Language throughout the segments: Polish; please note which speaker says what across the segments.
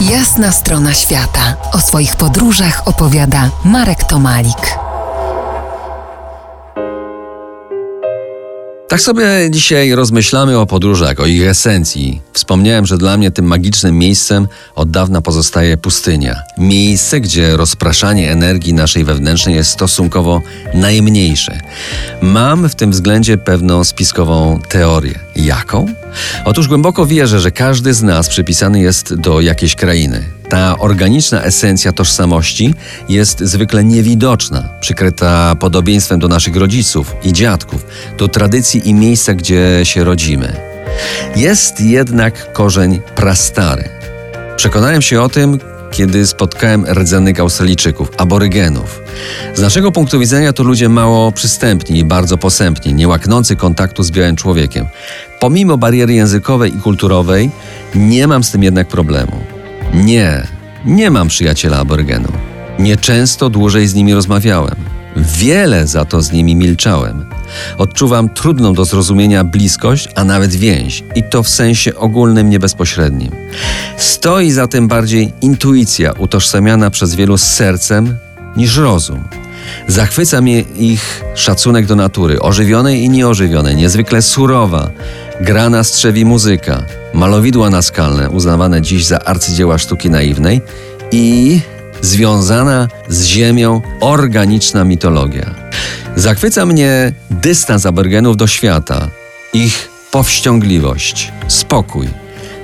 Speaker 1: Jasna strona świata. O swoich podróżach opowiada Marek Tomalik.
Speaker 2: Tak sobie dzisiaj rozmyślamy o podróżach, o ich esencji. Wspomniałem, że dla mnie tym magicznym miejscem od dawna pozostaje pustynia. Miejsce, gdzie rozpraszanie energii naszej wewnętrznej jest stosunkowo najmniejsze. Mam w tym względzie pewną spiskową teorię. Jaką? Otóż głęboko wierzę, że każdy z nas przypisany jest do jakiejś krainy. Ta organiczna esencja tożsamości jest zwykle niewidoczna, przykryta podobieństwem do naszych rodziców i dziadków, do tradycji i miejsca, gdzie się rodzimy. Jest jednak korzeń prastary. Przekonałem się o tym, kiedy spotkałem rdzennych Australijczyków, aborygenów. Z naszego punktu widzenia to ludzie mało przystępni i bardzo posępni, nie łaknący kontaktu z białym człowiekiem. Pomimo bariery językowej i kulturowej, nie mam z tym jednak problemu. Nie, nie mam przyjaciela aborygenów. Nieczęsto dłużej z nimi rozmawiałem. Wiele za to z nimi milczałem. Odczuwam trudną do zrozumienia bliskość, a nawet więź, i to w sensie ogólnym, nie bezpośrednim. Stoi za tym bardziej intuicja utożsamiana przez wielu z sercem niż rozum. Zachwyca mnie ich szacunek do natury, ożywionej i nieożywionej, niezwykle surowa, grana strzewi muzyka, malowidła naskalne, uznawane dziś za arcydzieła sztuki naiwnej i związana z ziemią organiczna mitologia. Zachwyca mnie dystans aborygenów do świata, ich powściągliwość, spokój.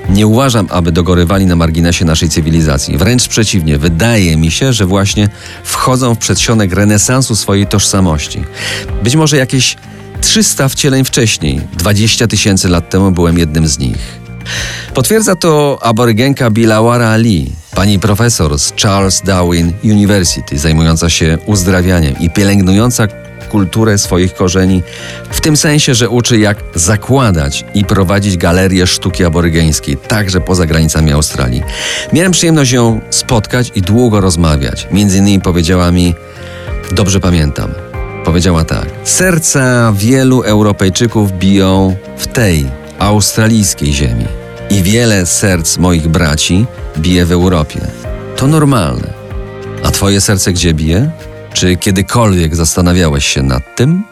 Speaker 2: Nie uważam, aby dogorywali na marginesie naszej cywilizacji. Wręcz przeciwnie, wydaje mi się, że właśnie wchodzą w przedsionek renesansu swojej tożsamości. Być może jakieś 300 wcieleń wcześniej, 20 tysięcy lat temu byłem jednym z nich. Potwierdza to aborygenka Bilawara Ali, pani profesor z Charles Darwin University, zajmująca się uzdrawianiem i pielęgnująca kulturę swoich korzeni, w tym sensie, że uczy jak zakładać i prowadzić galerię sztuki aborygeńskiej, także poza granicami Australii. Miałem przyjemność ją spotkać i długo rozmawiać. Między innymi powiedziała mi, dobrze pamiętam, powiedziała tak: Serca wielu Europejczyków biją w tej australijskiej ziemi i wiele serc moich braci bije w Europie. To normalne. A twoje serce gdzie bije? Czy kiedykolwiek zastanawiałeś się nad tym?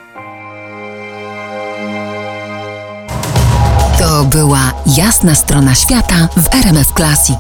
Speaker 1: To była jasna strona świata w RMF Classic.